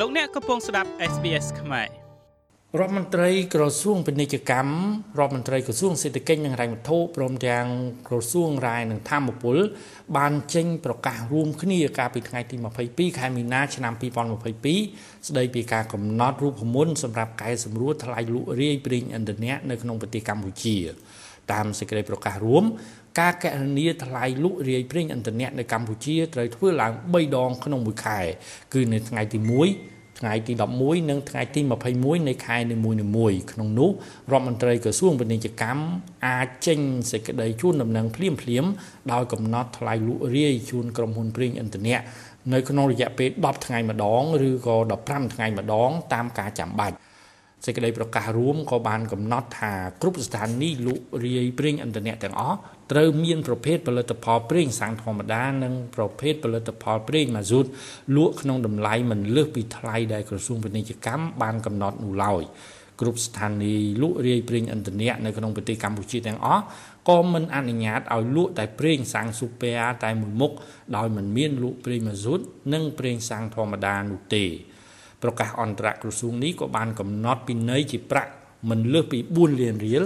លោកអ្នកកំពុងស្ដាប់ SBS ខ្មែររដ្ឋមន្ត្រីក្រសួងពាណិជ្ជកម្មរដ្ឋមន្ត្រីក្រសួងសេដ្ឋកិច្ចនិងហិរញ្ញវត្ថុព្រមទាំងក្រសួងរាយនិងធម្មពល បានចេញប្រកាសរួមគ្នាកាលពីថ្ងៃទី22ខែមីនាឆ្នាំ2022ស្ដីពីការកំណត់រូបមន្តសម្រាប់កែសម្រួលថ្លៃលក់រាយប្រេងឥន្ធនៈនៅក្នុងប្រទេសកម្ពុជាតាមសេចក្តីប្រកាសរួម ការកណនាថ្លៃលក់រាយប្រេងឥន្ធនៈនៅកម្ពុជាត្រូវធ្វើឡើង3ដងក្នុងមួយខែ គឺនៅថ្ងៃទី1ថ្ងៃទី11និងថ្ងៃទី21នៃខែនីមួយៗក្នុងនោះរដ្ឋមន្ត្រីក្រសួងពាណិជ្ជកម្មអាចចេញសេចក្តីជូនដំណឹងភ្លាមភ្លាមដោយកំណត់ថ្លៃលក់រាយជូនក្រុមហ៊ុនប្រេងឥន្ធនៈនៅក្នុងរយៈពេល10ថ្ងៃម្ដងឬក៏15ថ្ងៃម្ដងតាមការចាំបាច់ សេចក្តីប្រកាសរួមក៏បានកំណត់ថាគ្រប់ស្ថានីយ៍លក់រាយប្រេងឥន្ធនៈទាំងអស់ត្រូវមានប្រភេទផលិតផលប្រេងសាំងធម្មតានិងប្រភេទផលិតផលប្រេងម៉ាស៊ូតលក់ក្នុងតម្លៃមិនលើសពីថ្លៃដែលក្រសួងពាណិជ្ជកម្មបានកំណត់នោះឡើយគ្រប់ស្ថានីយ៍លក់រាយប្រេងឥន្ធនៈនៅក្នុងប្រទេសកម្ពុជាទាំងអស់ក៏មិនអនុញ្ញាតឲ្យលក់តែប្រេងសាំងស៊ូពែតែមួយមុខដោយមិនមានលក់ប្រេងម៉ាស៊ូតនិងប្រេងសាំងធម្មតានោះទេ ប្រកាសអន្តរក្រសួងនេះក៏បានកំណត់ពិន័យជាប្រាក់មិនលើសពី4លានរៀល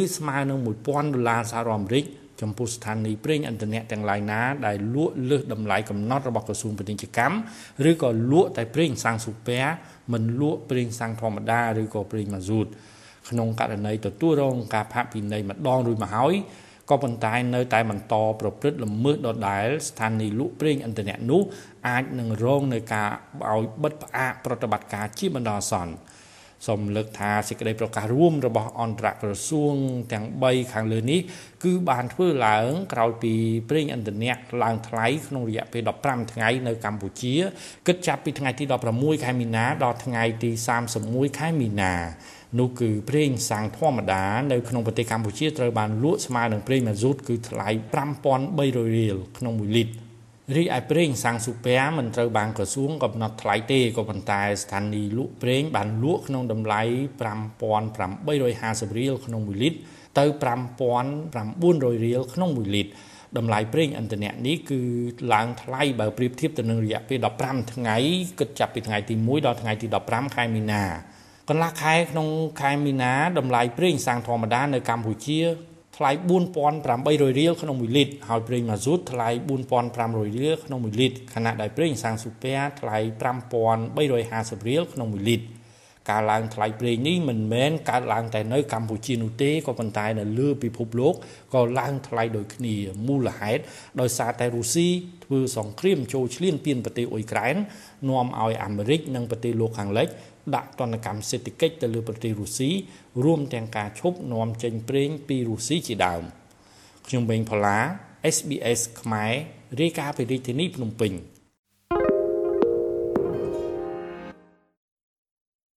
ឬស្មើនឹង1000ដុល្លារសហរដ្ឋអាមេរិកចំពោះស្ថានីយ៍ប្រេងឥន្ធនៈទាំងឡាយណាដែលលក់លើសតម្លៃកំណត់របស់ក្រសួងពាណិជ្ជកម្មឬក៏លក់តែប្រេងសាំងស៊ូពែមិនលក់ប្រេងសាំងធម្មតាឬក៏ប្រេងម៉ាស៊ូតក្នុងករណីទទួលរងការផាកពិន័យម្ដងរួចមកហើយ ក៏ប៉ុន្តែនៅតែបន្តប្រព្រឹត្តល្មើសដដែលស្ថានីយ៍លក់ប្រេងឥន្ធនៈនោះអាចនឹងរងនឹងការឲ្យបិទផ្អាកប្រតិបត្តិការជាបណ្ដោះអាសន្ន សូមលើកថាសេចក្តីប្រកាសរួមរបស់អន្តរក្រសួងទាំង3ខាងលើនេះគឺបានធ្វើឡើងក្រោយពីប្រេងឥន្ធនៈឡើងថ្លៃក្នុងរយៈពេល15ថ្ងៃនៅកម្ពុជាគិតចាប់ពីថ្ងៃទី16ខែមីនាដល់ថ្ងៃទី31ខែមីនានោះគឺប្រេងសាំងធម្មតានៅក្នុងប្រទេសកម្ពុជាត្រូវបានលក់ស្មើនឹងប្រេងម៉ាស៊ូតគឺថ្លៃ5300រៀលក្នុង1លីត្រ រីឯប្រេងសាំងស៊ូពែមិនត្រូវបានក្រសួងកំណត់ថ្លៃទេក៏ប៉ុន្តែស្ថានីយ៍លក់ប្រេងបានលក់ក្នុងតម្លៃ5850រៀលក្នុង1លីត្រទៅ5900រៀលក្នុង1លីត្រតម្លៃប្រេងឥន្ធនៈនេះគឺឡើងថ្លៃបើប្រៀបធៀបទៅនឹងរយៈពេល15ថ្ងៃគិតចាប់ពីថ្ងៃទី1ដល់ថ្ងៃទី15ខែមីនាកន្លះខែក្នុងខែមីនាតម្លៃប្រេងសាំងធម្មតានៅកម្ពុជា ថ្លៃ4800រៀលក្នុង1លីត្រហើយប្រេងម៉ាស៊ូតថ្លៃ4500រៀលក្នុង1លីត្រខណៈដែលប្រេងសាំងស៊ូពែថ្លៃ5350រៀលក្នុង1លីត្រ ការឡើងថ្លៃប្រេងនេះមិនមែនកើតឡើងតែនៅកម្ពុជានោះទេក៏ប៉ុន្តែនៅលើពិភពលោកក៏ឡើងថ្លៃដូចគ្នាមូលហេតុដោយសារតែរុស្ស៊ីធ្វើសង្គ្រាមចូលឈ្លានពានប្រទេសអ៊ុយក្រែននាំឲ្យអាមេរិកនិងប្រទេសលោកខាងលិចដាក់ទណ្ឌកម្មសេដ្ឋកិច្ចទៅលើប្រទេសរុស្ស៊ីរួមទាំងការឈប់នាំចេញប្រេងពីរុស្ស៊ីជាដើមខ្ញុំបេងផល្លា SBS ខ្មែររាយការណ៍ពីរាជធានីភ្នំពេញ